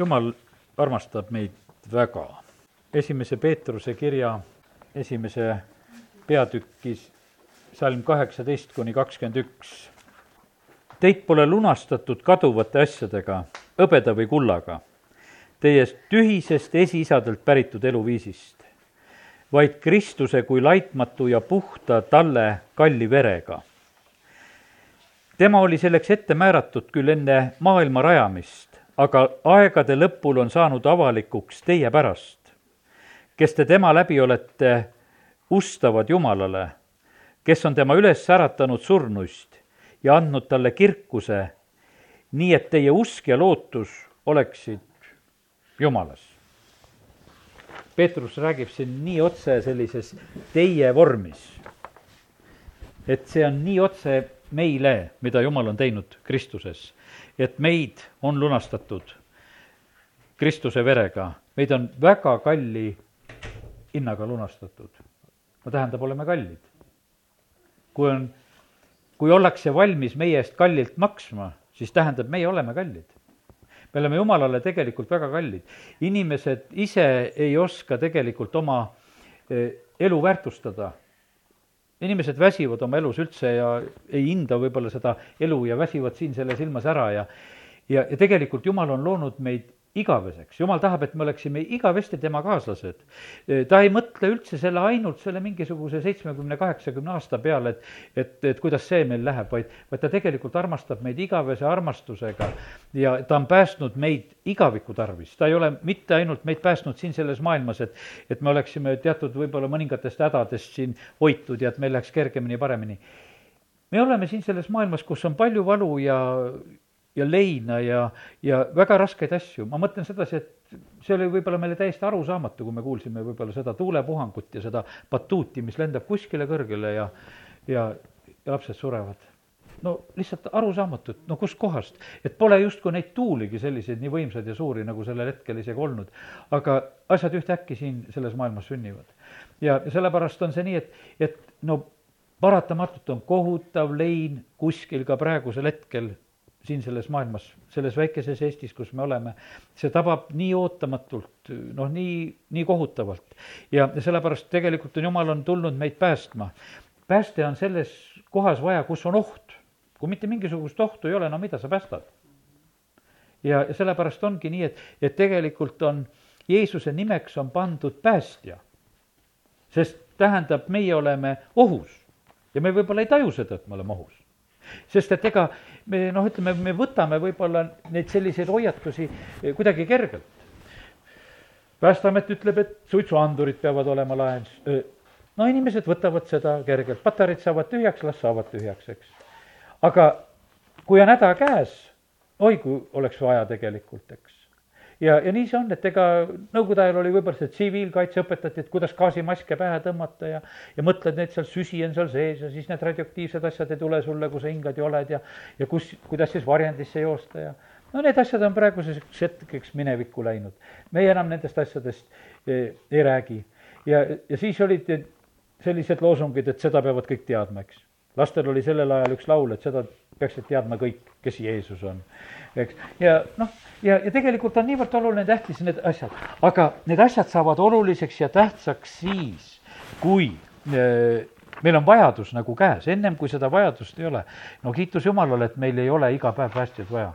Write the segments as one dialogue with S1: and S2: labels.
S1: jumal armastab meid väga. esimese Peetruse kirja esimese peatükis salm kaheksateist kuni kakskümmend üks. Teid pole lunastatud kaduvate asjadega, hõbeda või kullaga, teie tühisest esiisadelt päritud eluviisist, vaid Kristuse kui laitmatu ja puhta talle kalli verega tema oli selleks ette määratud küll enne maailma rajamist, aga aegade lõpul on saanud avalikuks teie pärast, kes te tema läbi olete ustavad Jumalale, kes on tema üles äratanud surnuist ja andnud talle kirkuse, nii et teie usk ja lootus oleksid Jumalas. Peetrus räägib siin nii otse sellises teie vormis, et see on nii otse meile, mida Jumal on teinud Kristuses et meid on lunastatud Kristuse verega, meid on väga kalli hinnaga lunastatud. no tähendab, oleme kallid. kui on, kui ollakse valmis meie eest kallilt maksma, siis tähendab, meie oleme kallid. me oleme Jumalale tegelikult väga kallid. inimesed ise ei oska tegelikult oma eh, elu väärtustada inimesed väsivad oma elus üldse ja ei hinda võib-olla seda elu ja väsivad siin selles ilmas ära ja ja, ja tegelikult Jumal on loonud meid igaveseks, jumal tahab, et me oleksime igavesti tema kaaslased. ta ei mõtle üldse selle ainult selle mingisuguse seitsmekümne, kaheksakümne aasta peale, et, et, et kuidas see meil läheb, vaid, vaid ta tegelikult armastab meid igavese armastusega ja ta on päästnud meid igaviku tarvis, ta ei ole mitte ainult meid päästnud siin selles maailmas, et, et me oleksime teatud võib-olla mõningatest hädadest siin hoitud ja et meil läheks kergemini, paremini. me oleme siin selles maailmas, kus on palju valu ja, ja leina ja, ja väga raskeid asju, ma mõtlen sedasi, et see oli võib-olla meile täiesti arusaamatu, kui me kuulsime võib-olla seda tuulepuhangut ja seda batuuti, mis lendab kuskile kõrgele ja, ja, ja lapsed surevad. no lihtsalt arusaamatu, et no kuskohast, et pole justkui neid tuuligi selliseid nii võimsaid ja suuri, nagu sellel hetkel isegi olnud. aga asjad ühtäkki siin selles maailmas sünnivad. ja sellepärast on see nii, et, et no paratamatult on kohutav lein kuskil ka praegusel hetkel siin selles maailmas, selles väikeses Eestis, kus me oleme, see tabab nii ootamatult, noh, nii, nii kohutavalt. ja, sellepärast tegelikult on Jumal on tulnud meid päästma. pääste on selles kohas vaja, kus on oht. kui mitte mingisugust ohtu ei ole, no mida sa päästad? ja, ja sellepärast ongi nii, et, et tegelikult on Jeesuse nimeks on pandud päästja. sest tähendab, meie oleme ohus ja me võib-olla ei taju seda, et me oleme ohus sest et ega me noh, ütleme, me võtame võib-olla neid selliseid hoiatusi eh, kuidagi kergelt. päästeamet ütleb, et suitsuandurid peavad olema laens. no inimesed võtavad seda kergelt, patareid saavad tühjaks, las saavad tühjaks, eks. aga kui on häda käes, oi kui oleks vaja tegelikult, eks ja, ja nii see on, et ega nõukogude ajal oli võib-olla see tsiviilkaitse, õpetati, et kuidas gaasimaske pähe tõmmata ja ja mõtled, need seal süsi on seal sees ja siis need radioaktiivsed asjad ei tule sulle, kui sa hingad ja oled ja ja kus, kuidas siis varjendisse joosta ja no need asjad on praeguseks hetkeks minevikku läinud. meie enam nendest asjadest ei, ei räägi. ja, ja siis olid sellised loosungid, et seda peavad kõik teadma, eks. lastel oli sellel ajal üks laul, et seda peaksid teadma kõik, kes Jeesus on, eks. ja noh ja, ja tegelikult on niivõrd oluline, tähtis need asjad, aga need asjad saavad oluliseks ja tähtsaks siis, kui äh, meil on vajadus nagu käes, ennem kui seda vajadust ei ole. no kiitus Jumalale, et meil ei ole iga päev päästjaid vaja.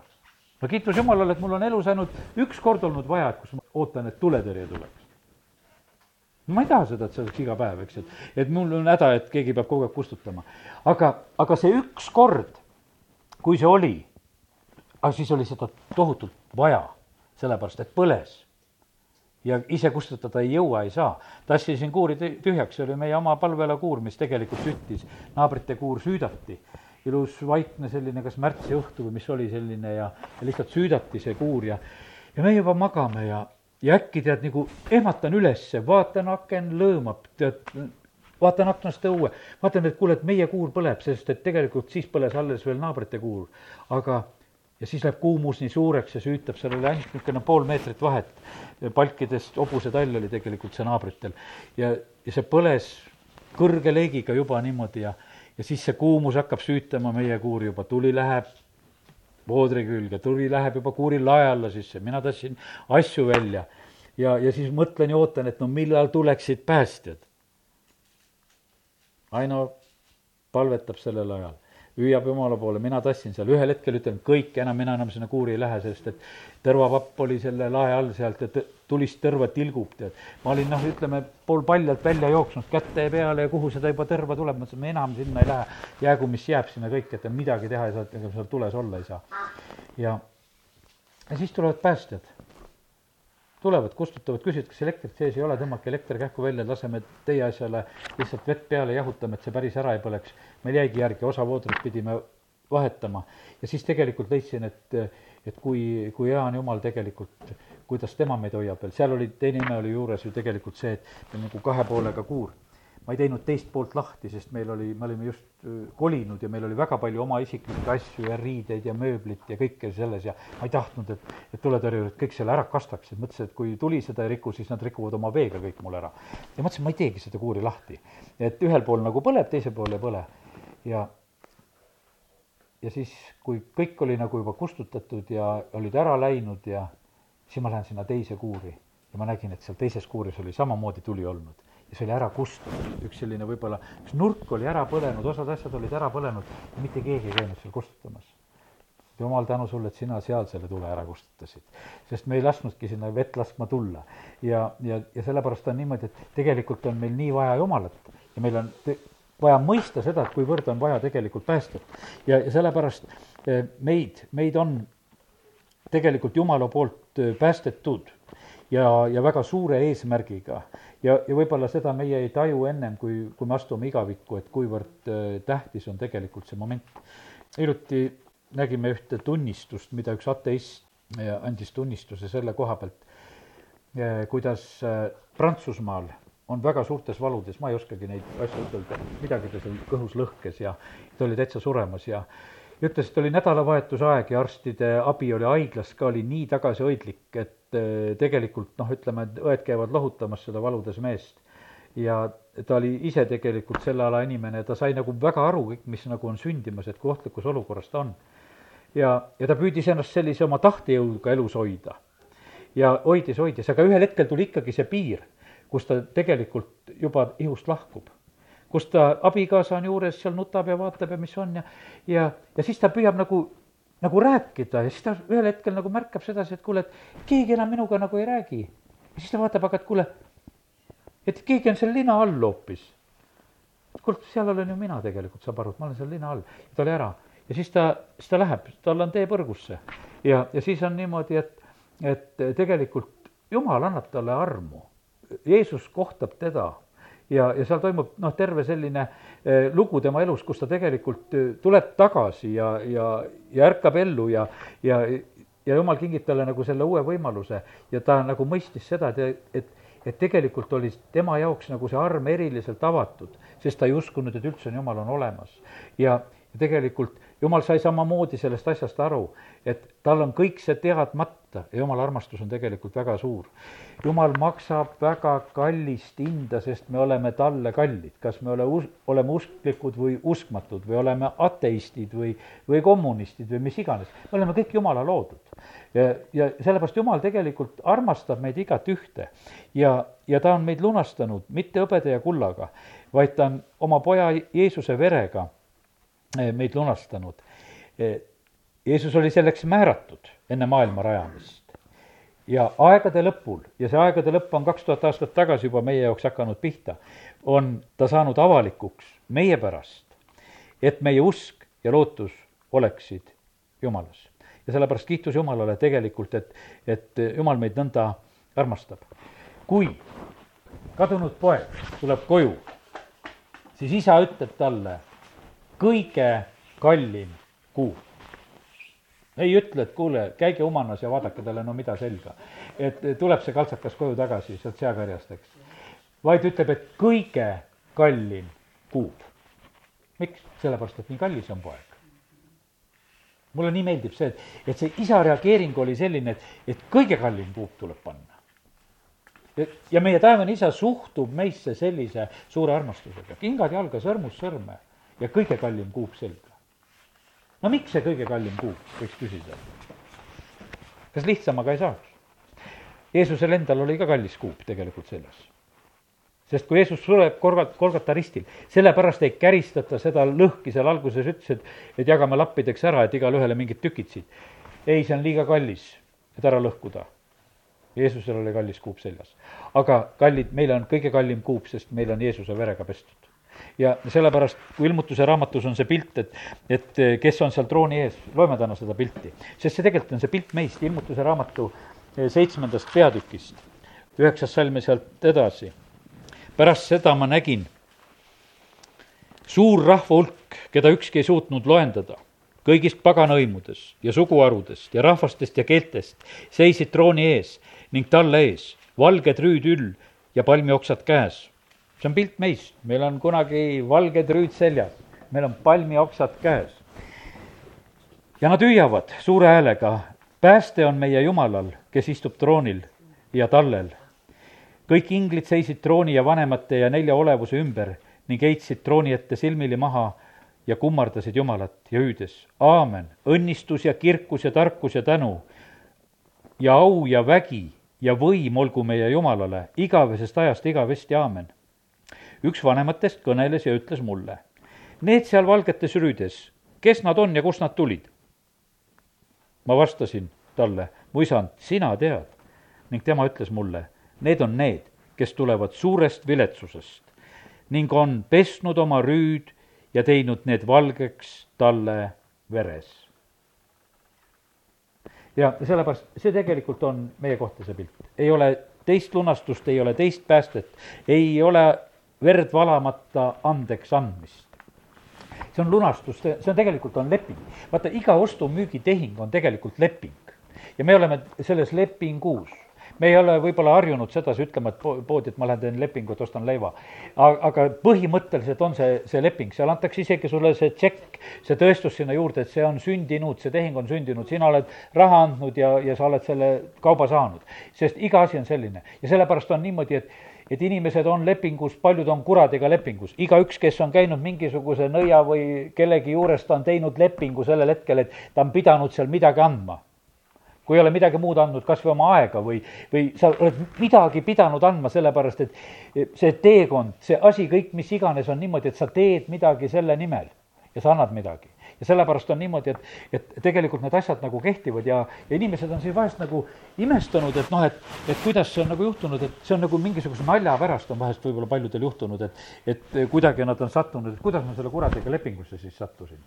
S1: no kiitus Jumalale, et mul on elus ainult üks kord olnud vaja, et kus ma ootan, et tuletõrje tuleks. ma ei taha seda, et see oleks iga päev, eks, et, et mul on häda, et keegi peab kogu aeg kustutama. aga, aga see üks kord, kui see oli, aga siis oli seda tohutult vaja, sellepärast et põles. ja ise kustutada ei jõua, ei saa. tassisin kuuri tühjaks, see oli meie oma palvelakuur, mis tegelikult süttis, naabrite kuur süüdati. ilus vaikne selline, kas märtsi õhtu või mis oli selline ja, ja lihtsalt süüdati see kuur ja, ja me juba magame ja, ja äkki tead, nagu ehmatan ülesse, vaatan, aken lõõmab, tead, vaatan aknast õue, vaatan, et kuule, et meie kuur põleb, sest et tegelikult siis põles alles veel naabrite kuur. aga ja siis läheb kuumus nii suureks ja süütab, seal oli ainult niisugune pool meetrit vahet palkidest, hobuse-tall oli tegelikult see naabritel. ja, ja see põles kõrge leegiga juba niimoodi ja, ja siis see kuumus hakkab süütama meie kuuri juba, tuli läheb, voodri külge, tuli läheb juba kuuril lae alla sisse, mina tassin asju välja ja, ja siis mõtlen ja ootan, et no millal tuleksid päästjad. Aino palvetab sellel ajal hüüab Jumala poole, mina tassin seal, ühel hetkel ütlen kõik, enam mina enam sinna kuuri ei lähe, sest et tõrvapapp oli selle lae all sealt ja tulist tõrva tilgub, tead. ma olin noh, ütleme poolpaljalt välja jooksnud käte peale ja kuhu seda juba tõrva tuleb, ma ütlesin, ma enam sinna ei lähe. jäägu, mis jääb sinna kõik, et midagi teha ei saa, ega seal tules olla ei saa. ja, ja siis tulevad päästjad tulevad, kustutavad, küsivad, kas elektrit sees ei ole, tõmmake elekter kähku välja, laseme teie asjale lihtsalt vett peale, jahutame, et see päris ära ei põleks. meil jäigi järgi, osa voodrit pidime vahetama. Ja siis tegelikult leidsin, et, et kui, kui hea on Jumal tegelikult, kuidas tema meid hoiab veel, seal oli, teine ime oli juures ju tegelikult see, et nagu kahe poolega kuur ma ei teinud teist poolt lahti, sest meil oli, me olime just kolinud ja meil oli väga palju oma isiklikke asju ja riideid ja mööblit ja kõike selles ja ma ei tahtnud, et, et tuletõrjurid kõik selle ära kastaksid, mõtlesin, et kui tuli seda ei riku, siis nad rikuvad oma veega kõik mul ära. ja mõtlesin, ma ei teegi seda kuuri lahti. et ühel pool nagu põleb, teisel pool ei põle. ja, ja siis, kui kõik oli nagu juba kustutatud ja olid ära läinud ja siis ma lähen sinna teise kuuri ja ma nägin, et seal teises kuuris oli samamoodi tuli olnud see oli ära kustunud, üks selline võib-olla, üks nurk oli ära põlenud, osad asjad olid ära põlenud mitte keegi ei käinud seal kustutamas. jumal tänu sulle, et sina seal selle tule ära kustutasid, sest me ei lasknudki sinna vett laskma tulla. ja, ja, ja sellepärast on niimoodi, et tegelikult on meil nii vaja Jumalat ja meil on vaja mõista seda, et kuivõrd on vaja tegelikult päästjat. ja, ja sellepärast eh, meid, meid on tegelikult Jumala poolt eh, päästetud ja, ja väga suure eesmärgiga ja, ja võib-olla seda meie ei taju ennem, kui, kui me astume igavikku, et kuivõrd äh, tähtis on tegelikult see moment. hiljuti nägime ühte tunnistust, mida üks ateist äh, andis tunnistuse selle koha pealt, äh, kuidas Prantsusmaal on väga suurtes valudes, ma ei oskagi neid asju ütelda, midagi ta seal kõhus lõhkes ja ta oli täitsa suremas ja ütles, et oli nädalavahetuse aeg ja arstide abi oli haiglas ka, oli nii tagasihoidlik, et eh, tegelikult noh, ütleme, et õed käivad lohutamas seda valudes meest. ja ta oli ise tegelikult selle ala inimene ja ta sai nagu väga aru kõik, mis nagu on sündimas, et kui ohtlikus olukorras ta on. ja, ja ta püüdis ennast sellise oma tahtejõuga elus hoida. ja hoidis, hoidis, aga ühel hetkel tuli ikkagi see piir, kus ta tegelikult juba ihust lahkub kus ta abikaasa on juures, seal nutab ja vaatab ja mis on ja, ja, ja siis ta püüab nagu, nagu rääkida ja siis ta ühel hetkel nagu märkab sedasi, et kuule, et keegi enam minuga nagu ei räägi. ja siis ta vaatab, aga et kuule, et keegi on seal lina all hoopis. kuule, seal olen ju mina tegelikult, saab aru, et ma olen seal lina all. ta oli ära ja siis ta, siis ta läheb, tal on tee põrgusse ja, ja siis on niimoodi, et, et tegelikult jumal annab talle armu. Jeesus kohtab teda ja, ja seal toimub noh, terve selline eh, lugu tema elus, kus ta tegelikult eh, tuleb tagasi ja, ja, ja ärkab ellu ja, ja, ja jumal kingib talle nagu selle uue võimaluse ja ta nagu mõistis seda, et, et et tegelikult oli tema jaoks nagu see arm eriliselt avatud, sest ta ei uskunud, et üldse on jumal on olemas. ja, ja tegelikult jumal sai samamoodi sellest asjast aru, et tal on kõik see teadmata ja jumala armastus on tegelikult väga suur. jumal maksab väga kallist hinda, sest me oleme talle kallid, kas me ole us-, oleme usklikud või uskmatud või oleme ateistid või, või kommunistid või mis iganes, me oleme kõik jumala loodud. ja, ja sellepärast jumal tegelikult armastab meid igat ühte ja, ja ta on meid lunastanud mitte hõbeda ja kullaga, vaid ta on oma poja Jeesuse verega meid lunastanud. Eh, Jeesus oli selleks määratud enne maailma rajamist. ja aegade lõpul, ja see aegade lõpp on kaks tuhat aastat tagasi juba meie jaoks hakanud pihta, on ta saanud avalikuks meie pärast, et meie usk ja lootus oleksid Jumalas. ja sellepärast kiitus Jumalale tegelikult, et, et Jumal meid nõnda armastab. kui kadunud poeg tuleb koju, siis isa ütleb talle, kõige kallim kuu. ei ütle, et kuule, käige Umanas ja vaadake talle no mida selga. et tuleb see kaltsakas koju tagasi sealt seakarjast, eks. vaid ütleb, et kõige kallim kuub. miks? sellepärast, et nii kallis on poeg mulle nii meeldib see, et, et see isa reageering oli selline, et, et kõige kallim puup tuleb panna. ja meie taevane isa suhtub meisse sellise suure armastusega, kingad jalga, sõrmus sõrme ja kõige kallim kuup selga. no miks see kõige kallim kuup, võiks küsida. kas lihtsamaga ei saaks? Jeesusel endal oli ka kallis kuup tegelikult seljas. sest kui Jeesus sureb korvat-, Kolgata ristil, sellepärast ei käristata seda lõhki seal alguses, ütles, et, et jagame lappideks ära, et igale ühele mingid tükid siit. ei, see on liiga kallis, et ära lõhkuda. Jeesusel oli kallis kuup seljas. aga kallid, meil on kõige kallim kuup, sest meil on Jeesuse verega pestud ja sellepärast, kui ilmutuse raamatus on see pilt, et, et kes on seal trooni ees, loeme täna seda pilti, sest see tegelikult on see pilt meist, ilmutuse raamatu seitsmendast peatükist, üheksas salm ja sealt edasi. pärast seda ma nägin suur rahva hulk, keda ükski ei suutnud loendada, kõigist paganhõimudest ja suguharudest ja rahvastest ja keeltest seisid trooni ees ning talle ees valged rüüd üll ja palmioksad käes see on pilt meist, meil on kunagi valged rüüd seljas, meil on palmioksad käes. ja nad hüüavad suure häälega, pääste on meie Jumalal, kes istub troonil ja tallel. kõik inglid seisid trooni ja vanemate ja nelja olevuse ümber ning heitsid trooni ette silmili maha ja kummardasid Jumalat ja hüüdes, aamen, õnnistus ja kirkus ja tarkus ja tänu! Ja au ja vägi ja võim olgu meie Jumalale igavesest ajast igavesti, aamen üks vanematest kõneles ja ütles mulle, need seal valgetes rüüdes, kes nad on ja kust nad tulid? ma vastasin talle, mu isand, sina tead. ning tema ütles mulle, need on need, kes tulevad suurest viletsusest ning on pesnud oma rüüd ja teinud need valgeks talle veres. ja sellepärast see tegelikult on meie kohta see pilt, ei ole teist lunastust, ei ole teist päästet, ei ole verd valamata andeks andmist. see on lunastus, see, on tegelikult on leping. vaata, iga ostu-müügitehing on tegelikult leping ja me oleme selles lepingus me ei ole võib-olla harjunud sedasi ütlema, et poodi, et ma lähen teen lepingu, et ostan leiva. aga põhimõtteliselt on see, see leping, seal antakse isegi sulle see tšekk, see tõestus sinna juurde, et see on sündinud, see tehing on sündinud, sina oled raha andnud ja, ja sa oled selle kauba saanud. sest iga asi on selline ja sellepärast on niimoodi, et et inimesed on lepingus, paljud on kuradiga lepingus, igaüks, kes on käinud mingisuguse nõia või kellegi juures, ta on teinud lepingu sellel hetkel, et ta on pidanud seal midagi andma kui ei ole midagi muud andnud, kas või oma aega või, või sa oled midagi pidanud andma, sellepärast et see teekond, see asi, kõik mis iganes, on niimoodi, et sa teed midagi selle nimel ja sa annad midagi. Ja sellepärast on niimoodi, et, et tegelikult need asjad nagu kehtivad ja, ja inimesed on siis vahest nagu imestanud, et noh, et, et kuidas see on nagu juhtunud, et see on nagu mingisuguse nalja pärast on vahest võib-olla paljudel juhtunud, et, et kuidagi nad on sattunud, et kuidas ma selle kuradiga lepingusse siis sattusin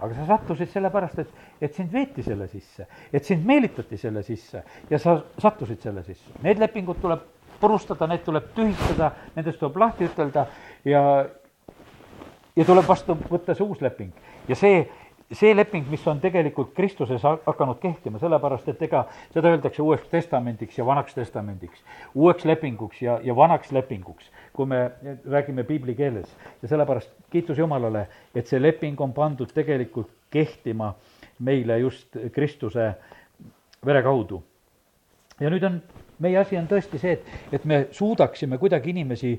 S1: aga sa sattusid sellepärast, et, et sind veeti selle sisse, et sind meelitati selle sisse ja sa sattusid selle sisse. Need lepingud tuleb purustada, need tuleb tühistada, nendest tuleb lahti ütelda ja, ja tuleb vastu võtta see uus leping. ja see, see leping, mis on tegelikult Kristuses hakanud kehtima, sellepärast et ega seda öeldakse Uueks Testamendiks ja Vanaks Testamendiks, uueks lepinguks ja, ja vanaks lepinguks, kui me räägime piibli keeles. ja sellepärast kiitus Jumalale, et see leping on pandud tegelikult kehtima meile just Kristuse vere kaudu. ja nüüd on, meie asi on tõesti see, et, et me suudaksime kuidagi inimesi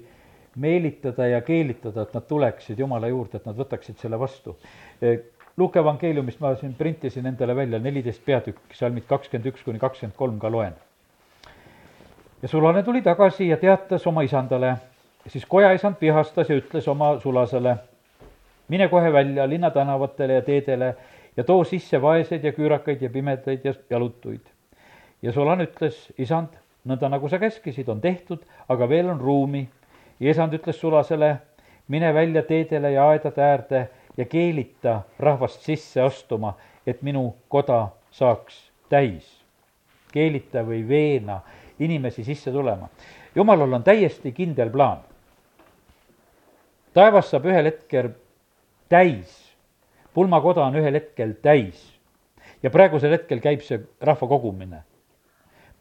S1: meelitada ja keelitada, et nad tuleksid Jumala juurde, et nad võtaksid selle vastu Luuke evangeeliumist ma siin printisin endale välja nelikteist peatükk, salmid kakskümmend üks kuni kakskümmend kolm ka loen. ja sulane tuli tagasi ja teatas oma isandale, siis kojaisand vihastas ja ütles oma sulasele, mine kohe välja linnatänavatele ja teedele ja too sisse vaeseid ja küürakaid ja pimedaid ja jalutuid. ja sulane ütles, isand, nõnda nagu sa käskisid, on tehtud, aga veel on ruumi. Ja isand ütles sulasele, mine välja teedele ja aedade äärde ja keelita rahvast sisse astuma, et minu koda saaks täis. keelita või veena inimesi sisse tulema. jumalal on täiesti kindel plaan. taevas saab ühel hetkel täis, pulmakoda on ühel hetkel täis ja praegusel hetkel käib see rahva kogumine.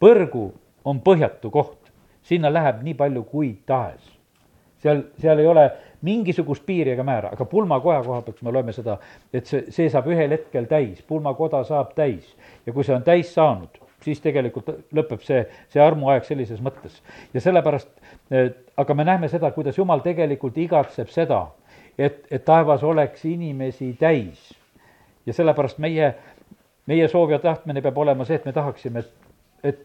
S1: põrgu on põhjatu koht, sinna läheb nii palju kui tahes. Seal, seal ei ole mingisugust piiri ega määra, aga pulmakoja koha pealt me loeme seda, et see, see saab ühel hetkel täis, pulmakoda saab täis ja kui see on täis saanud, siis tegelikult lõpeb see, see armuaeg sellises mõttes. ja sellepärast, aga me näeme seda, kuidas jumal tegelikult igatseb seda, et, et taevas oleks inimesi täis ja sellepärast meie, meie soov ja tahtmine peab olema see, et me tahaksime, et, et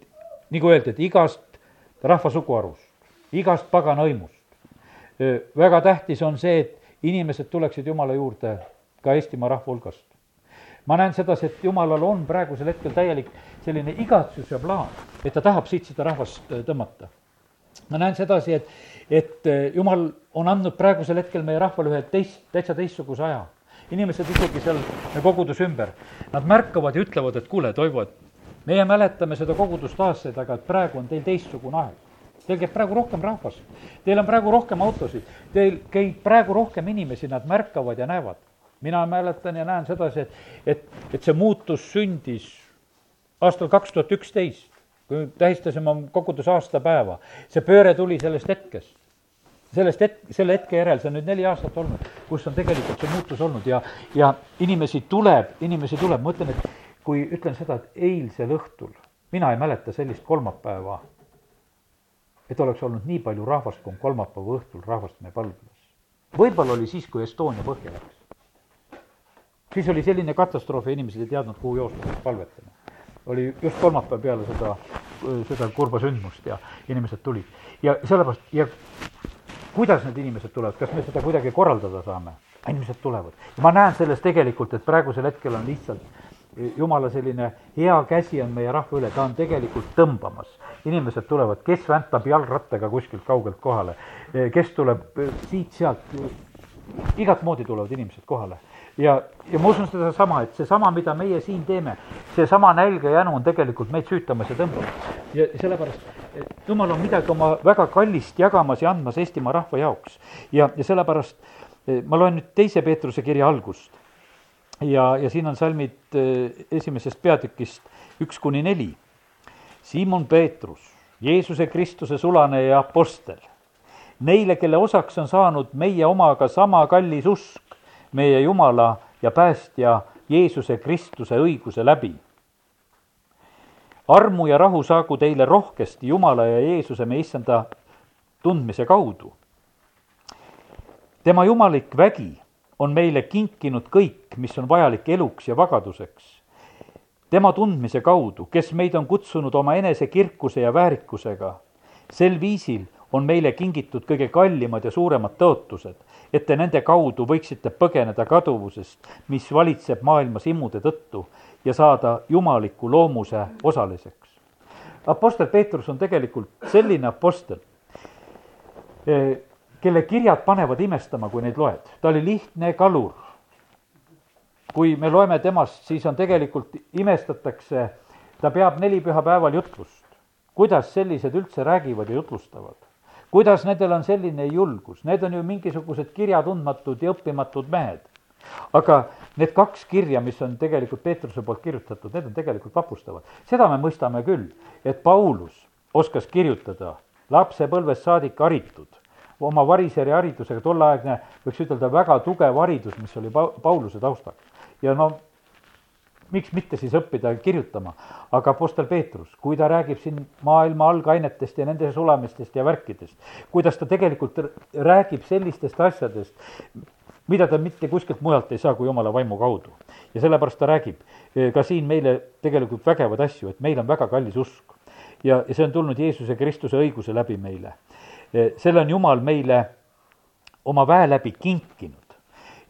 S1: nagu öeldi, et igast rahva suguharust, igast pagana hõimust. Väga tähtis on see, et inimesed tuleksid Jumala juurde ka Eestimaa rahva hulgast. ma näen sedasi, et Jumalal on praegusel hetkel täielik selline igatsus ja plaan, et ta tahab siit seda rahvast tõmmata. ma näen sedasi, et, et Jumal on andnud praegusel hetkel meie rahvale ühe teist, täitsa teistsuguse aja. inimesed isegi seal koguduse ümber, nad märkavad ja ütlevad, et kuule, Toivo, et meie mäletame seda kogudust aastaid, aga et praegu on teil teistsugune aeg. Teil käib praegu rohkem rahvast, teil on praegu rohkem autosid, teil käib praegu rohkem inimesi, nad märkavad ja näevad. mina mäletan ja näen sedasi, et, et, et see muutus sündis aastal kaks tuhat üksteist, kui tähistasime koguduse aastapäeva. see pööre tuli sellest hetkest sellest het-, selle hetke järel, see on nüüd neli aastat olnud, kus on tegelikult see muutus olnud ja, ja inimesi tuleb, inimesi tuleb, ma ütlen, et kui ütlen seda, et eilsel õhtul, mina ei mäleta sellist kolmapäeva, et oleks olnud nii palju rahvast, kui on kolmapäeva õhtul rahvast meie palvelas. võib-olla oli siis, kui Estonia põhja läks. siis oli selline katastroof ja inimesed ei teadnud, kuhu joosta palvetama. oli just kolmapäev peale seda, seda kurba sündmust ja inimesed tulid. ja sellepärast, ja kuidas need inimesed tulevad, kas me seda kuidagi korraldada saame? inimesed tulevad. ma näen selles tegelikult, et praegusel hetkel on lihtsalt jumala selline hea käsi on meie rahva üle, ta on tegelikult tõmbamas. inimesed tulevad, kes väntab jalgrattaga kuskilt kaugelt kohale, kes tuleb siit-sealt, igat moodi tulevad inimesed kohale. ja, ja ma usun sedasama, et seesama, mida meie siin teeme, seesama nälg ja jänu on tegelikult meid süütamas ja tõmbamas. ja sellepärast, et jumal on midagi oma väga kallist jagamas ja andmas Eestimaa rahva jaoks. ja, ja sellepärast ma loen nüüd teise Peetruse kirja algust ja, ja siin on salmid eh, esimesest peatükist üks kuni neli. Siimon Peetrus, Jeesuse Kristuse sulane ja apostel, neile, kelle osaks on saanud meie omaga sama kallis usk meie Jumala ja päästja Jeesuse Kristuse õiguse läbi. armu ja rahu saagu teile rohkesti Jumala ja Jeesuse meie issanda tundmise kaudu. tema jumalik vägi on meile kinkinud kõik, mis on vajalik eluks ja vagaduseks. tema tundmise kaudu, kes meid on kutsunud oma enese kirkuse ja väärikusega, sel viisil on meile kingitud kõige kallimad ja suuremad tõotused, et te nende kaudu võiksite põgeneda kaduvusest, mis valitseb maailmas immude tõttu ja saada jumaliku loomuse osaliseks. Apostel Peetrus on tegelikult selline apostel, kelle kirjad panevad imestama, kui neid loed. ta oli lihtne kalur. kui me loeme temast, siis on tegelikult, imestatakse, ta peab neli pühapäeval jutlust. kuidas sellised üldse räägivad ja jutlustavad? kuidas nendel on selline julgus, need on ju mingisugused kirjatundmatud ja õppimatud mehed. aga need kaks kirja, mis on tegelikult Peetruse poolt kirjutatud, need on tegelikult vapustavad. seda me mõistame küll, et Paulus oskas kirjutada lapsepõlvest saadik haritud oma variseri haridusega, tolleaegne võiks ütelda väga tugev haridus, mis oli pa-, Pauluse taustaks. ja no miks mitte siis õppida kirjutama, aga Apostel Peetrus, kui ta räägib siin maailma algainetest ja nende sulamistest ja värkidest, kuidas ta tegelikult räägib sellistest asjadest, mida ta mitte kuskilt mujalt ei saa kui jumala vaimu kaudu. ja sellepärast ta räägib eh, ka siin meile tegelikult vägevaid asju, et meil on väga kallis usk. ja, ja see on tulnud Jeesuse Kristuse õiguse läbi meile selle on Jumal meile oma väe läbi kinkinud.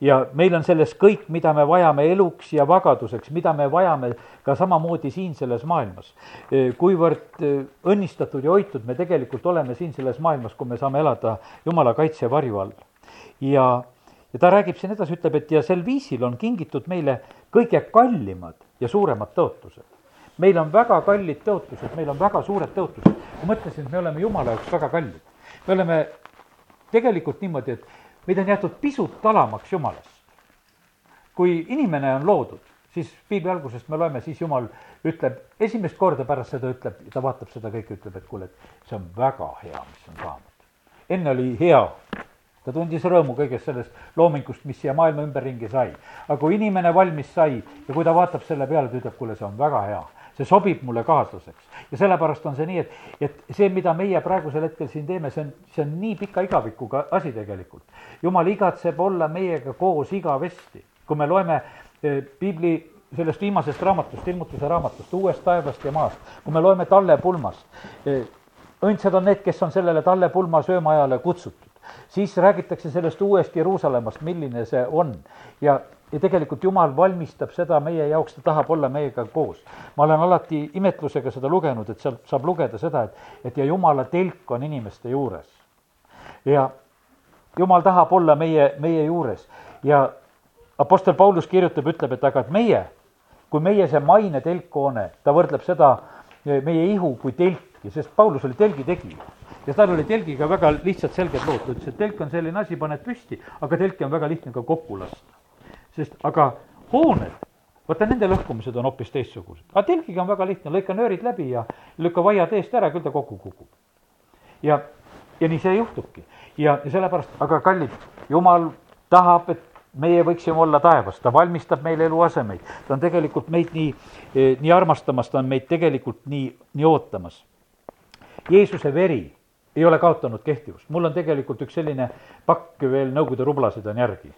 S1: ja meil on selles kõik, mida me vajame eluks ja vagaduseks, mida me vajame ka samamoodi siin selles maailmas. Eh, kuivõrd eh, õnnistatud ja hoitud me tegelikult oleme siin selles maailmas, kui me saame elada Jumala kaitse varju all. ja, ja ta räägib siin edasi, ütleb, et ja sel viisil on kingitud meile kõige kallimad ja suuremad tõotused meil on väga kallid tõotused, meil on väga suured tõotused. ma mõtlesin, et me oleme Jumala jaoks väga kallid me oleme tegelikult niimoodi, et meid on jäetud pisut alamaks Jumalast. kui inimene on loodud, siis piibli algusest me loeme, siis Jumal ütleb, esimest korda pärast seda ütleb, ta vaatab seda kõike, ütleb, et kuule, et see on väga hea, mis on saanud. enne oli hea, ta tundis rõõmu kõigest sellest loomingust, mis siia maailma ümberringi sai. aga kui inimene valmis sai ja kui ta vaatab selle peale, ta ütleb, kuule, see on väga hea see sobib mulle kaaslaseks. ja sellepärast on see nii, et, et see, mida meie praegusel hetkel siin teeme, see on, see on nii pika igavikuga asi tegelikult. jumal igatseb olla meiega koos igavesti. kui me loeme piibli sellest viimasest raamatust, ilmutuse raamatust, uuest taevast ja maast, kui me loeme Talle pulmast, õndsad on need, kes on sellele Talle pulma söömaajale kutsutud. Siis räägitakse sellest uuest Jeruusalemmast, milline see on ja, ja tegelikult Jumal valmistab seda meie jaoks, ta tahab olla meiega koos. ma olen alati imetlusega seda lugenud, et sealt saab lugeda seda, et, et ja Jumala telk on inimeste juures. ja Jumal tahab olla meie, meie juures ja Apostel Paulus kirjutab, ütleb, et aga et meie, kui meie see maine telkhoone, ta võrdleb seda meie ihu kui telki, sest Paulus oli telgi tegija. Ja tal oli telgiga väga lihtsad selged lood, ta ütles, et telk on selline asi, paned püsti, aga telki on väga lihtne ka kokku lasta. sest aga hooned, vaata nende lõhkumised on hoopis teistsugused, aga telgiga on väga lihtne, lõika nöörid läbi ja lükka vaiad eest ära, küll ta kokku kukub. ja, ja nii see juhtubki ja, ja sellepärast, aga kallid, jumal tahab, et meie võiksime olla taevas, ta valmistab meile eluasemeid, ta on tegelikult meid nii, nii armastamas, ta on meid tegelikult nii, nii ootamas. Jeesuse veri ei ole kaotanud kehtivust, mul on tegelikult üks selline pakk veel Nõukogude rublasid on järgi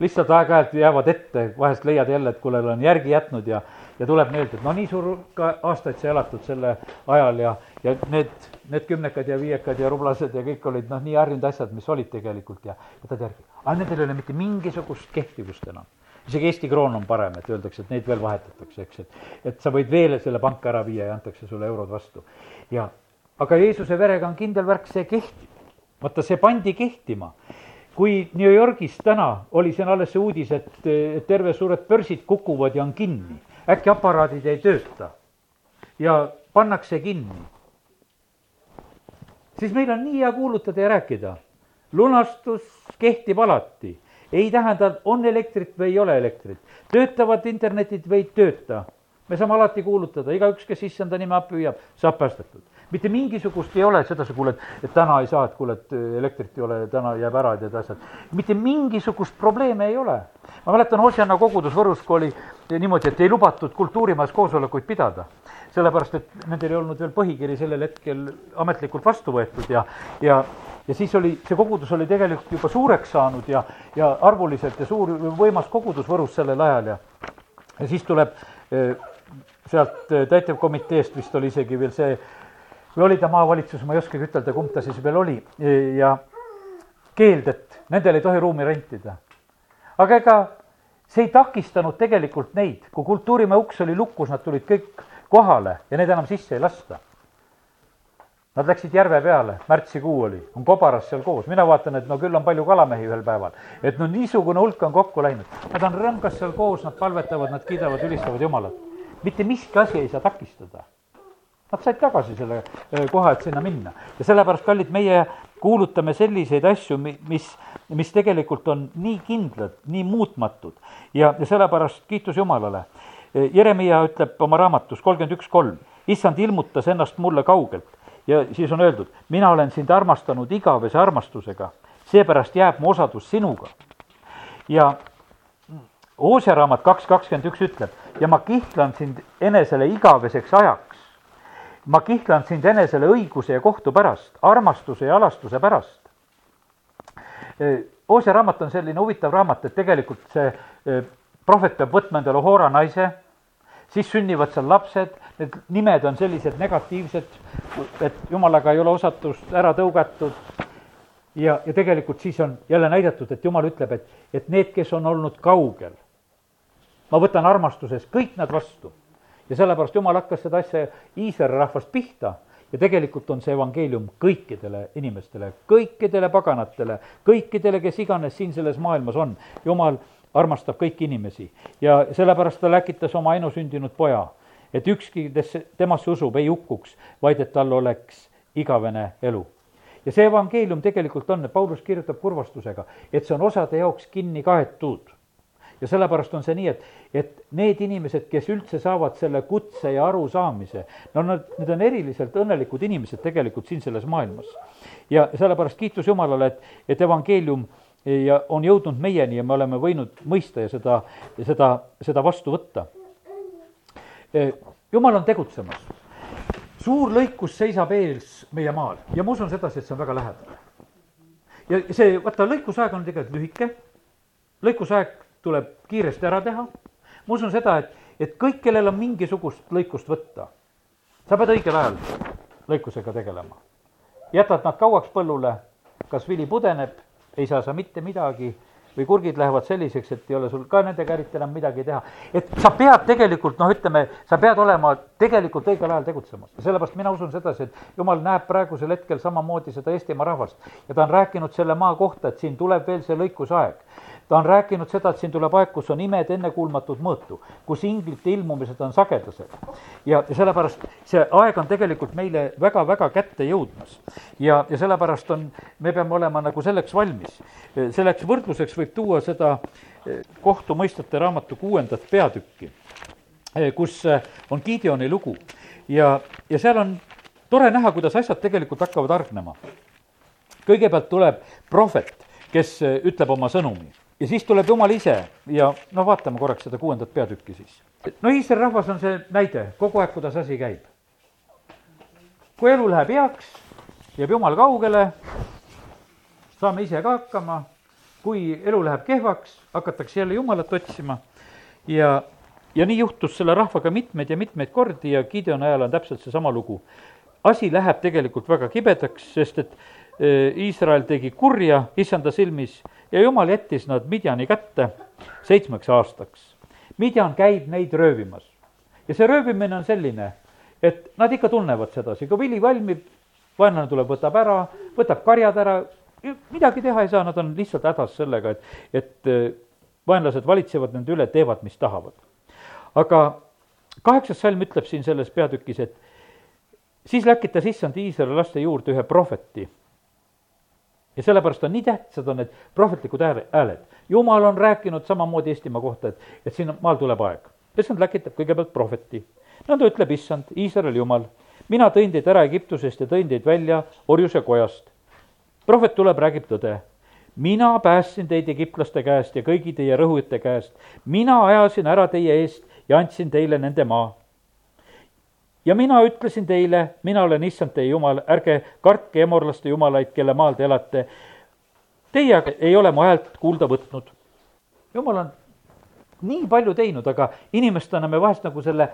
S1: lihtsalt aeg-ajalt jäävad ette, vahest leiad jälle, et kuule, olen järgi jätnud ja, ja tuleb meelde, et no nii suur ka aastaid sa elatud selle ajal ja, ja need, need kümnekad ja viiekad ja rublased ja kõik olid noh, nii harjunud asjad, mis olid tegelikult ja võtad järgi. aga nendel ei ole mitte mingisugust kehtivust enam. isegi Eesti kroon on parem, et öeldakse, et neid veel vahetatakse, eks, et, et sa võid veel selle panka ära viia ja antakse sulle eurod vastu. ja, aga Jeesuse verega on kindel värk, see kehtib. vaata, see pandi kehtima kui New Yorgis täna oli siin alles see uudis, et, terve suured börsid kukuvad ja on kinni, äkki aparaadid ei tööta ja pannakse kinni, siis meil on nii hea kuulutada ja rääkida. lunastus kehtib alati, ei tähenda, on elektrit või ei ole elektrit, töötavad internetid või ei tööta. me saame alati kuulutada, igaüks, kes issanda nime püüab, saab päästetud mitte mingisugust ei ole sedasi, kuule, et, et täna ei saa, et kuule, et elektrit ei ole, täna jääb ära, et need asjad. mitte mingisugust probleemi ei ole. ma mäletan Hosianna kogudus Võrus, kui oli niimoodi, et ei lubatud kultuurimajas koosolekuid pidada. sellepärast, et nendel ei olnud veel põhikiri sellel hetkel ametlikult vastu võetud ja, ja ja siis oli, see kogudus oli tegelikult juba suureks saanud ja, ja arvuliselt ja suur, võimas kogudus Võrus sellel ajal ja ja siis tuleb eh, sealt täitevkomiteest vist oli isegi veel see või oli ta maavalitsus, ma ei oskagi ütelda, kumb ta siis veel oli, ja keeld, et nendel ei tohi ruumi rentida. aga ega see ei takistanud tegelikult neid, kui Kultuurimäe uks oli lukus, nad tulid kõik kohale ja neid enam sisse ei lasta. Nad läksid järve peale, märtsikuu oli, on kobaras seal koos, mina vaatan, et no küll on palju kalamehi ühel päeval. et no niisugune hulk on kokku läinud, nad on rõngas seal koos, nad palvetavad, nad kiidavad, ülistavad Jumalat. mitte miski asi ei saa takistada Nad said tagasi selle äh, koha, et sinna minna. ja sellepärast, kallid, meie kuulutame selliseid asju, mis, mis tegelikult on nii kindlad, nii muutmatud ja, ja sellepärast kiitus Jumalale. Äh, Jeremiah ütleb oma raamatus kolmkümmend üks kolm, issand ilmutas ennast mulle kaugelt ja siis on öeldud, mina olen sind armastanud igavese armastusega, seepärast jääb mu osadus sinuga. ja Oosja raamat kaks kakskümmend üks ütleb ja ma kihlan sind enesele igaveseks ajaks ma kihlan sind enesele õiguse ja kohtu pärast, armastuse ja alastuse pärast. Oosja raamat on selline huvitav raamat, et tegelikult see prohvet peab võtma endale Hoora naise, siis sünnivad seal lapsed, need nimed on sellised negatiivsed, et jumalaga ei ole osatust ära tõugatud ja, ja tegelikult siis on jälle näidatud, et jumal ütleb, et, et need, kes on olnud kaugel, ma võtan armastuses kõik nad vastu ja sellepärast jumal hakkas seda asja Iisraeli rahvast pihta ja tegelikult on see evangeelium kõikidele inimestele, kõikidele paganatele, kõikidele, kes iganes siin selles maailmas on. jumal armastab kõiki inimesi ja sellepärast ta läkitas oma ainusündinud poja, et ükski, kes temasse usub, ei hukkuks, vaid et tal oleks igavene elu. ja see evangeelium tegelikult on, Paulus kirjutab kurvastusega, et see on osade jaoks kinni kaetud ja sellepärast on see nii, et, et need inimesed, kes üldse saavad selle kutse ja arusaamise, no nad, need on eriliselt õnnelikud inimesed tegelikult siin selles maailmas. ja sellepärast kiitus Jumalale, et, et evangeelium ja on jõudnud meieni ja me oleme võinud mõista ja seda, seda, seda vastu võtta. E, jumal on tegutsemas. suur lõikus seisab ees meie maal ja ma usun sedasi, et see on väga lähedal. ja see, vaata, lõikusaeg on tegelikult lühike, lõikusaeg tuleb kiiresti ära teha, ma usun seda, et, et kõik, kellel on mingisugust lõikust võtta, sa pead õigel ajal lõikusega tegelema. jätad nad kauaks põllule, kas vili pudeneb, ei saa sa mitte midagi või kurgid lähevad selliseks, et ei ole sul ka nendega eriti enam midagi teha. et sa pead tegelikult noh, ütleme, sa pead olema tegelikult õigel ajal tegutsemas. ja sellepärast mina usun sedasi, et jumal näeb praegusel hetkel samamoodi seda Eestimaa rahvast ja ta on rääkinud selle maa kohta, et siin tuleb veel see lõikusaeg ta on rääkinud seda, et siin tuleb aeg, kus on imed ennekuulmatud mõõtu, kus inglite ilmumised on sagedased. ja, ja sellepärast see aeg on tegelikult meile väga-väga kätte jõudmas. ja, ja sellepärast on, me peame olema nagu selleks valmis. selleks võrdluseks võib tuua seda eh, kohtumõistjate raamatu kuuendat peatükki, eh, kus eh, on Gideoni lugu ja, ja seal on tore näha, kuidas asjad tegelikult hakkavad hargnema. kõigepealt tuleb prohvet, kes ütleb oma sõnumi ja siis tuleb jumal ise ja no vaatame korraks seda kuuendat peatükki siis. no Iisraeli rahvas on see näide kogu aeg, kuidas asi käib. kui elu läheb heaks, jääb jumal kaugele, saame ise ka hakkama, kui elu läheb kehvaks, hakatakse jälle jumalat otsima ja, ja nii juhtus selle rahvaga mitmeid ja mitmeid kordi ja Gideoni ajal on täpselt seesama lugu. asi läheb tegelikult väga kibedaks, sest et Iisrael tegi kurja issanda silmis ja jumal jättis nad Midjani kätte seitsmeks aastaks. Midjan käib neid röövimas ja see röövimine on selline, et nad ikka tunnevad sedasi, kui vili valmib, vaenlane tuleb, võtab ära, võtab karjad ära, midagi teha ei saa, nad on lihtsalt hädas sellega, et, et äh, vaenlased valitsevad nende üle, teevad, mis tahavad. aga kaheksas salm ütleb siin selles peatükis, et siis läkitas issand Iisraeli laste juurde ühe prohveti ja sellepärast on nii tähtsad, on need prohvetlikud hääled. jumal on rääkinud samamoodi Eestimaa kohta, et, et siin maal tuleb aeg. issand läkitab kõigepealt prohveti. nõnda ütleb issand, Iisraeli jumal, mina tõin teid ära Egiptusest ja tõin teid välja orjuse kojast. prohvet tuleb, räägib tõde. mina päästsin teid egiptlaste käest ja kõigi teie rõhujate käest. mina ajasin ära teie eest ja andsin teile nende maa ja mina ütlesin teile, mina olen issand teie jumal, ärge kartke emorlaste jumalaid, kelle maal te elate. Teie ei ole mu häält kuulda võtnud. jumal on nii palju teinud, aga inimestena me vahest nagu selle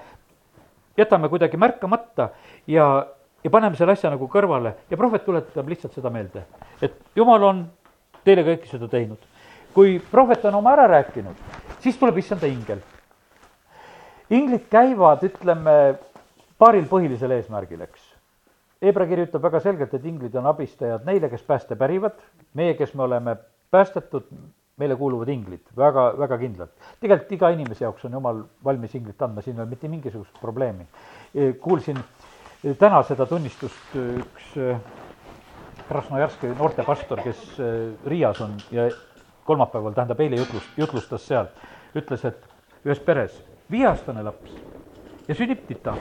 S1: jätame kuidagi märkamata ja, ja paneme selle asja nagu kõrvale ja prohvet tuletab lihtsalt seda meelde, et jumal on teile kõike seda teinud. kui prohvet on oma ära rääkinud, siis tuleb issanda ingel. inglid käivad, ütleme paaril põhilisel eesmärgil, eks. Hebra kirjutab väga selgelt, et inglid on abistajad neile, kes pääste pärivad, meie, kes me oleme päästetud, meile kuuluvad inglid väga, väga kindlalt. tegelikult iga inimese jaoks on jumal valmis inglit andma, siin ei ole mitte mingisugust probleemi. E, kuulsin e, täna seda tunnistust e, üks Krasnojarski noortepastor, kes Riias on ja kolmapäeval, tähendab eile jutlust, jutlustas seal, ütles, et ühes peres viieaastane laps ja sünnib tita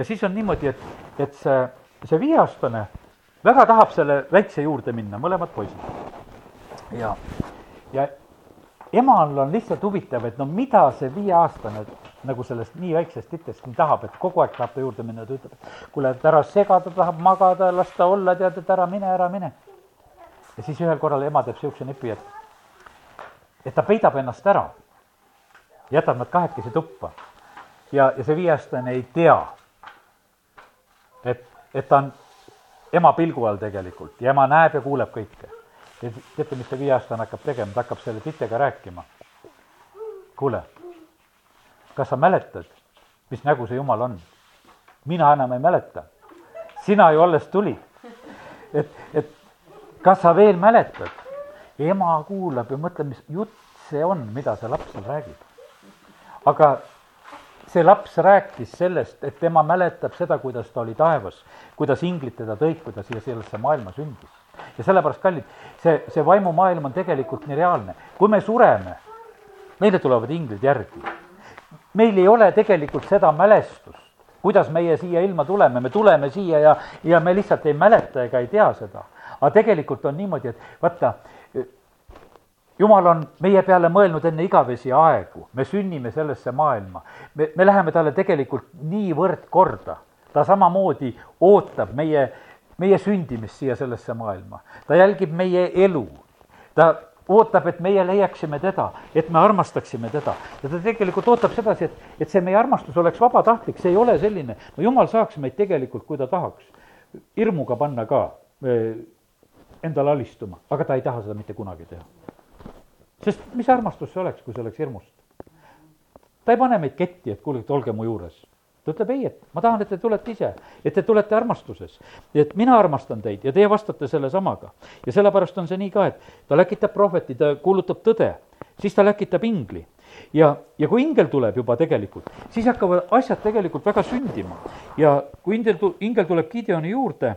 S1: ja siis on niimoodi, et, et see, see viieaastane väga tahab selle väikse juurde minna, mõlemad poisid. ja, ja emal on lihtsalt huvitav, et no mida see viieaastane nagu sellest nii väiksest titest nii tahab, et kogu aeg tahab ta juurde minna, ta ütleb, et kuule, et ära sega, ta tahab magada, las ta olla, tead, et ära mine, ära mine. ja siis ühel korral ema teeb niisuguse nipi, et, et ta peidab ennast ära, jätab nad kahekesi tuppa ja, ja see viieaastane ei tea et, et ta on ema pilgu all tegelikult ja ema näeb ja kuuleb kõike. ja teate, mis see viieaastane hakkab tegema, ta hakkab selle titega rääkima. kuule, kas sa mäletad, mis nägu see jumal on? mina enam ei mäleta. sina ju alles tulid. et, et kas sa veel mäletad? ema kuulab ja mõtleb, mis jutt see on, mida see laps seal räägib. aga see laps rääkis sellest, et tema mäletab seda, kuidas ta oli taevas, kuidas inglid teda tõid, kui ta siia sellesse maailma sündis. ja sellepärast, kallid, see, see vaimumaailm on tegelikult nii reaalne. kui me sureme, meile tulevad inglid järgi. meil ei ole tegelikult seda mälestust, kuidas meie siia ilma tuleme, me tuleme siia ja, ja me lihtsalt ei mäleta ega ei tea seda. aga tegelikult on niimoodi, et vaata, jumal on meie peale mõelnud enne igavesi aegu, me sünnime sellesse maailma. me, me läheme talle tegelikult niivõrd korda, ta samamoodi ootab meie, meie sündimist siia sellesse maailma. ta jälgib meie elu, ta ootab, et meie leiaksime teda, et me armastaksime teda. ja ta tegelikult ootab sedasi, et, et see meie armastus oleks vabatahtlik, see ei ole selline, no jumal saaks meid tegelikult, kui ta tahaks, hirmuga panna ka eh, endale alistuma, aga ta ei taha seda mitte kunagi teha. Sest mis armastus see oleks, kui see oleks hirmust? ta ei pane meid ketti, et kuulge, olge mu juures ta ütleb ei, et ma tahan, et te tulete ise, et te tulete armastuses. et mina armastan teid ja teie vastate sellesamaga. ja sellepärast on see nii ka, et ta läkitab prohveti, ta kuulutab tõde, siis ta läkitab ingli. ja, ja kui ingel tuleb juba tegelikult, siis hakkavad asjad tegelikult väga sündima. ja kui ingel, ingel tuleb Gideoni juurde,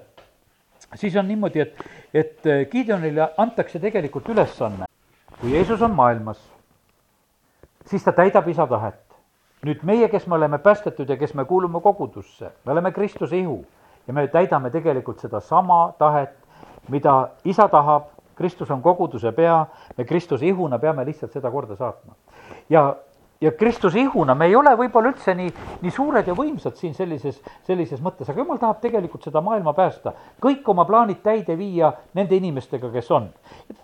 S1: siis on niimoodi, et, et Gideonile antakse tegelikult ülesanne. Kui Jeesus on maailmas, siis ta täidab isa tahet nüüd meie, kes me oleme päästetud ja kes me kuulume kogudusse, me oleme Kristuse ihu ja me täidame tegelikult sedasama tahet, mida isa tahab, Kristus on koguduse pea, me Kristuse ihuna peame lihtsalt seda korda saatma. ja, ja Kristuse ihuna me ei ole võib-olla üldse nii, nii suured ja võimsad siin sellises, sellises mõttes, aga jumal tahab tegelikult seda maailma päästa, kõik oma plaanid täide viia nende inimestega, kes on.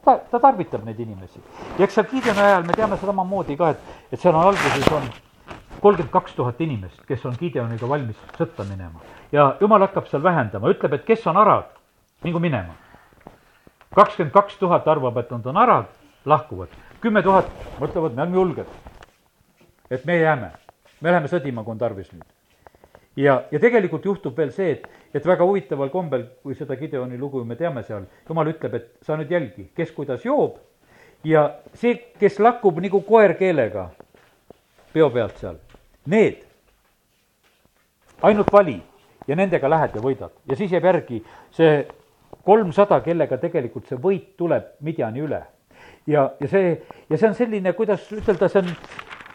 S1: ta, ta tarvitab neid inimesi ja eks seal Gideoni ajal me teame samamoodi ka, et, et seal on alguses on kolmkümmend kaks tuhat inimest, kes on Gideoniga valmis sõtta minema. ja jumal hakkab seal vähendama, ütleb, et kes on arad, mingu minema. kakskümmend kaks tuhat arvab, et nad on arad, lahkuvad. kümme tuhat mõtlevad, me oleme julged. Et me jääme, me läheme sõdima, kui on tarvis nüüd. ja, ja tegelikult juhtub veel see, et, et väga huvitaval kombel, kui seda Gideoni lugu me teame seal, jumal ütleb, et sa nüüd jälgi, kes kuidas joob ja see, kes lakkub nagu koer keelega peo pealt seal need, ainult vali ja nendega lähed ja võidad ja siis jääb järgi see kolmsada, kellega tegelikult see võit tuleb Midjani üle. ja, ja see, ja see on selline, kuidas ütelda, see on,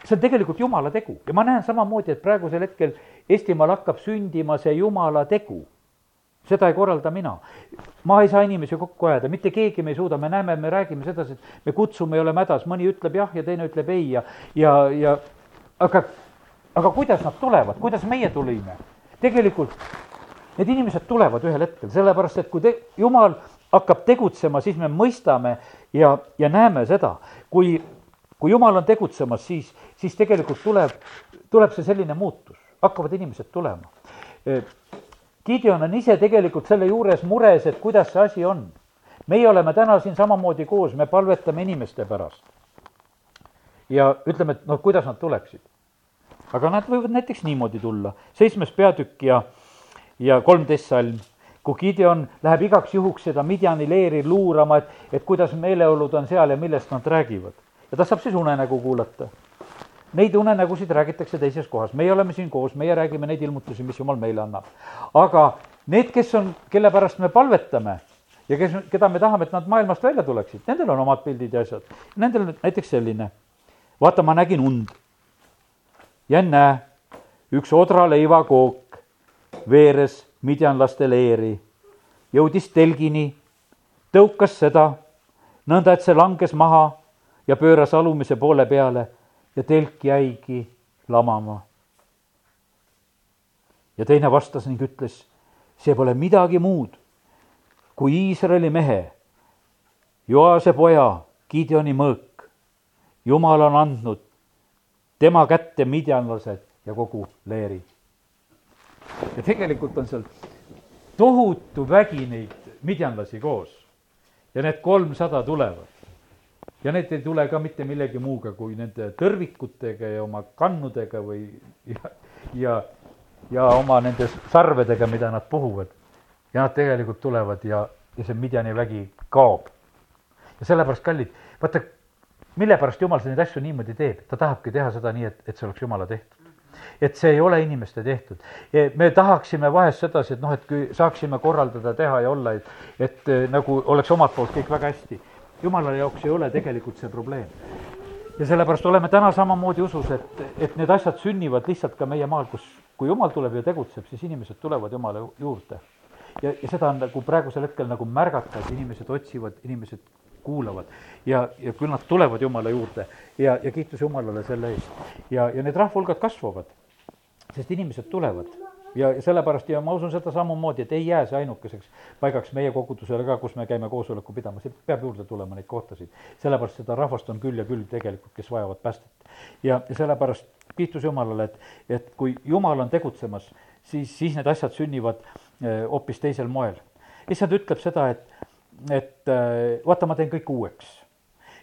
S1: see on tegelikult jumala tegu. Ja ma näen samamoodi, et praegusel hetkel Eestimaal hakkab sündima see jumala tegu. Seda ei korralda mina. ma ei saa inimesi kokku ajada, mitte keegi me ei suuda, me näeme, me räägime sedasi, et me kutsume, ei ole mädas, mõni ütleb jah ja teine ütleb ei ja, ja, ja aga aga kuidas nad tulevad, kuidas meie tulime? tegelikult need inimesed tulevad ühel hetkel, sellepärast et kui te, jumal hakkab tegutsema, siis me mõistame ja, ja näeme seda, kui, kui jumal on tegutsemas, siis, siis tegelikult tuleb, tuleb see selline muutus, hakkavad inimesed tulema. Gideon on ise tegelikult selle juures mures, et kuidas see asi on. meie oleme täna siin samamoodi koos, me palvetame inimeste pärast. ja ütleme, et noh, kuidas nad tuleksid aga nad võivad näiteks niimoodi tulla, seitsmes peatükk ja, ja kolmteist salm, kui Gideon läheb igaks juhuks seda Midjani leeri luurama, et, et kuidas meeleolud on seal ja millest nad räägivad. Ta saab siis unenägu kuulata. Neid unenägusid räägitakse teises kohas, meie oleme siin koos, meie räägime neid ilmutusi, mis jumal meile annab. aga need, kes on, kelle pärast me palvetame ja kes, keda me tahame, et nad maailmast välja tuleksid, nendel on omad pildid ja asjad. Nendel näiteks selline, vaata, ma nägin und ja näe, üks odraleivakook veeres midjanlaste leeri, jõudis telgini, tõukas seda, nõnda et see langes maha ja pööras alumise poole peale ja telk jäigi lamama. ja teine vastas ning ütles, see pole midagi muud kui Iisraeli mehe, Joase poja, Gideoni mõõk. jumal on andnud tema kätte midjanlased ja kogu leeri. ja tegelikult on seal tohutu vägi neid midjanlasi koos ja need kolmsada tulevad. Ja need ei tule ka mitte millegi muuga kui nende tõrvikutega ja oma kannudega või ja, ja, ja oma nende sarvedega, mida nad puhuvad. ja nad tegelikult tulevad ja, ja see Midjani vägi kaob. ja sellepärast, kallid, vaata mille pärast jumal neid asju niimoodi teeb, ta tahabki teha seda nii, et, et see oleks jumala tehtud. et see ei ole inimeste tehtud. me tahaksime vahest sedasi, et noh, et kui saaksime korraldada, teha ja olla, et, et nagu oleks omalt poolt kõik väga hästi. Jumala jaoks ei ole tegelikult see probleem. ja sellepärast oleme täna samamoodi usus, et, et need asjad sünnivad lihtsalt ka meie maal, kus, kui jumal tuleb ja tegutseb, siis inimesed tulevad jumala juurde ja, ja seda on nagu praegusel hetkel nagu märgata, et inimesed otsivad, inimesed kuulavad ja, ja küll nad tulevad Jumala juurde ja, ja kiitus Jumalale selle eest. ja, ja need rahvahulgad kasvavad, sest inimesed tulevad ja sellepärast ja ma usun seda samamoodi, et ei jää see ainukeseks paigaks meie kogudusele ka, kus me käime koosoleku pidamas, peab juurde tulema neid kohtasid. sellepärast seda rahvast on küll ja küll tegelikult, kes vajavad päästet. ja, sellepärast kiitus Jumalale, et, et kui Jumal on tegutsemas, siis, siis need asjad sünnivad eh, hoopis teisel moel. issand ütleb seda, et, et eh, vaata, ma teen kõik uueks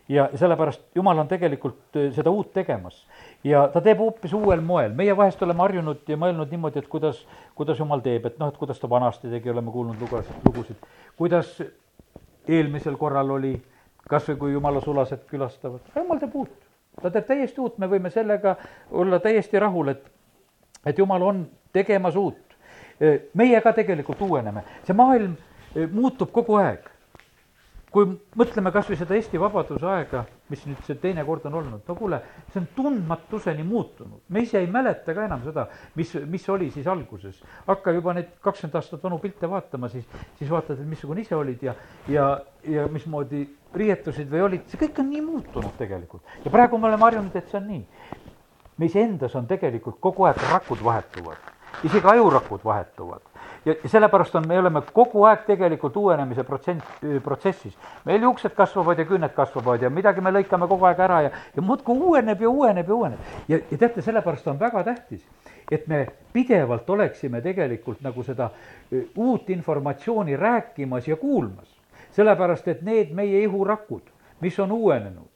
S1: ja sellepärast Jumal on tegelikult äh, seda uut tegemas. Ja ta teeb hoopis uuel moel, meie vahest oleme harjunud ja mõelnud niimoodi, et kuidas, kuidas Jumal teeb, et noh, et kuidas ta vanasti tegi, oleme kuulnud lugusid, lugusid, kuidas eelmisel korral oli, kas või kui Jumala sulased külastavad, Jumal teeb uut. ta teeb täiesti uut, me võime sellega olla täiesti rahul, et, et Jumal on tegemas uut. meie ka tegelikult uueneme, see maailm äh, muutub kogu aeg. Kui mõtleme kas või seda Eesti vabaduse aega, mis nüüd see teine kord on olnud, no kuule, see on tundmatuseni muutunud. me ise ei mäleta ka enam seda, mis, mis oli siis alguses. hakka juba neid kakskümmend aastat vanu pilte vaatama, siis, siis vaatad, et missugune ise olid ja, ja, ja mismoodi riietusid või olid, see kõik on nii muutunud tegelikult. ja praegu me oleme harjunud, et see on nii. meis endas on tegelikult kogu aeg rakud vahetuvad, isegi ajurakud vahetuvad ja sellepärast on, me oleme kogu aeg tegelikult uuenemise protsent, protsessis. meil juuksed kasvavad ja küüned kasvavad ja midagi me lõikame kogu aeg ära ja, ja muudkui uueneb ja uueneb ja uueneb. ja, ja teate, sellepärast on väga tähtis, et me pidevalt oleksime tegelikult nagu seda uut informatsiooni rääkimas ja kuulmas. sellepärast, et need meie ihurakud, mis on uuenenud,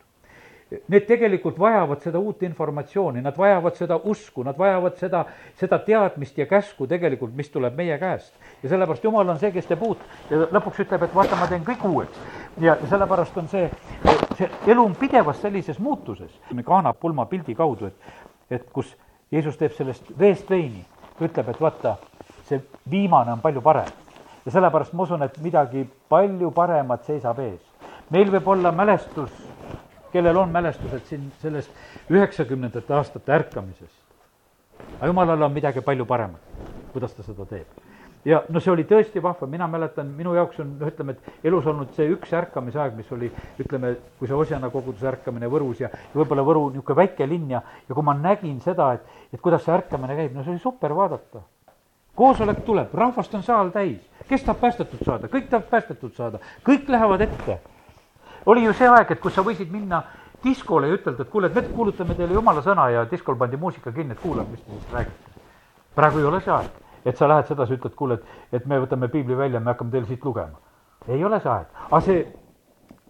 S1: need tegelikult vajavad seda uut informatsiooni, nad vajavad seda usku, nad vajavad seda, seda teadmist ja käsku tegelikult, mis tuleb meie käest. ja sellepärast Jumal on see, kes teeb uut ja lõpuks ütleb, et vaata, ma teen kõik uueks. ja sellepärast on see, see elu on pidevas sellises muutuses. Kaana pulma pildi kaudu, et, et kus Jeesus teeb sellest veest veini, ütleb, et vaata, see viimane on palju parem. ja sellepärast ma usun, et midagi palju paremat seisab ees. meil võib olla mälestus kellel on mälestused siin sellest üheksakümnendate aastate ärkamisest. aga jumalal on midagi palju paremat, kuidas ta seda teeb. ja no see oli tõesti vahva, mina mäletan, minu jaoks on, noh, ütleme, et elus olnud see üks ärkamisaeg, mis oli, ütleme, kui see Osjana koguduse ärkamine Võrus ja, ja võib-olla Võru niisugune väike linn ja, ja kui ma nägin seda, et, et kuidas see ärkamine käib, no see oli super vaadata. Koosolek tuleb, rahvast on saal täis, kes tahab päästetud saada, kõik tahavad päästetud saada, kõik lähevad ette oli ju see aeg, et kus sa võisid minna diskole ja ütelda, et kuule, et me kuulutame teile jumala sõna ja diskol pandi muusika kinni, et kuulame, mis te siis räägite. praegu ei ole see aeg, et sa lähed sedasi, ütled, kuule, et, et me võtame piibli välja, me hakkame teile siit lugema. ei ole see aeg, aga see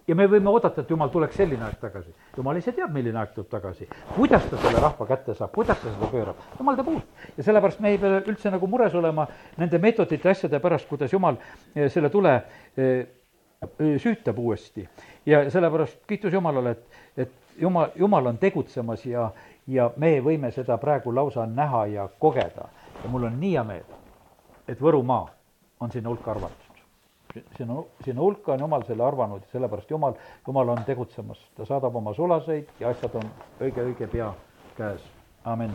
S1: ja me võime oodata, et jumal tuleks selline aeg tagasi. jumal ise teab, milline aeg tuleb tagasi. kuidas ta selle rahva kätte saab, kuidas ta seda pöörab, jumal teeb uut. ja sellepärast me ei pea üldse nagu mures olema nende meetodite, asjade pärast, kuidas jumal eh, selle tule eh, süütab uuesti. Ja sellepärast kiitus Jumalale, et, et Jumal, Jumal on tegutsemas ja, ja me võime seda praegu lausa näha ja kogeda. ja mul on nii hea meel, et Võrumaa on sinna hulka arvatud. sinna, sinna hulka on Jumal selle arvanud ja sellepärast Jumal, Jumal on tegutsemas, ta saadab oma sulaseid ja asjad on õige-õige pea käes, amin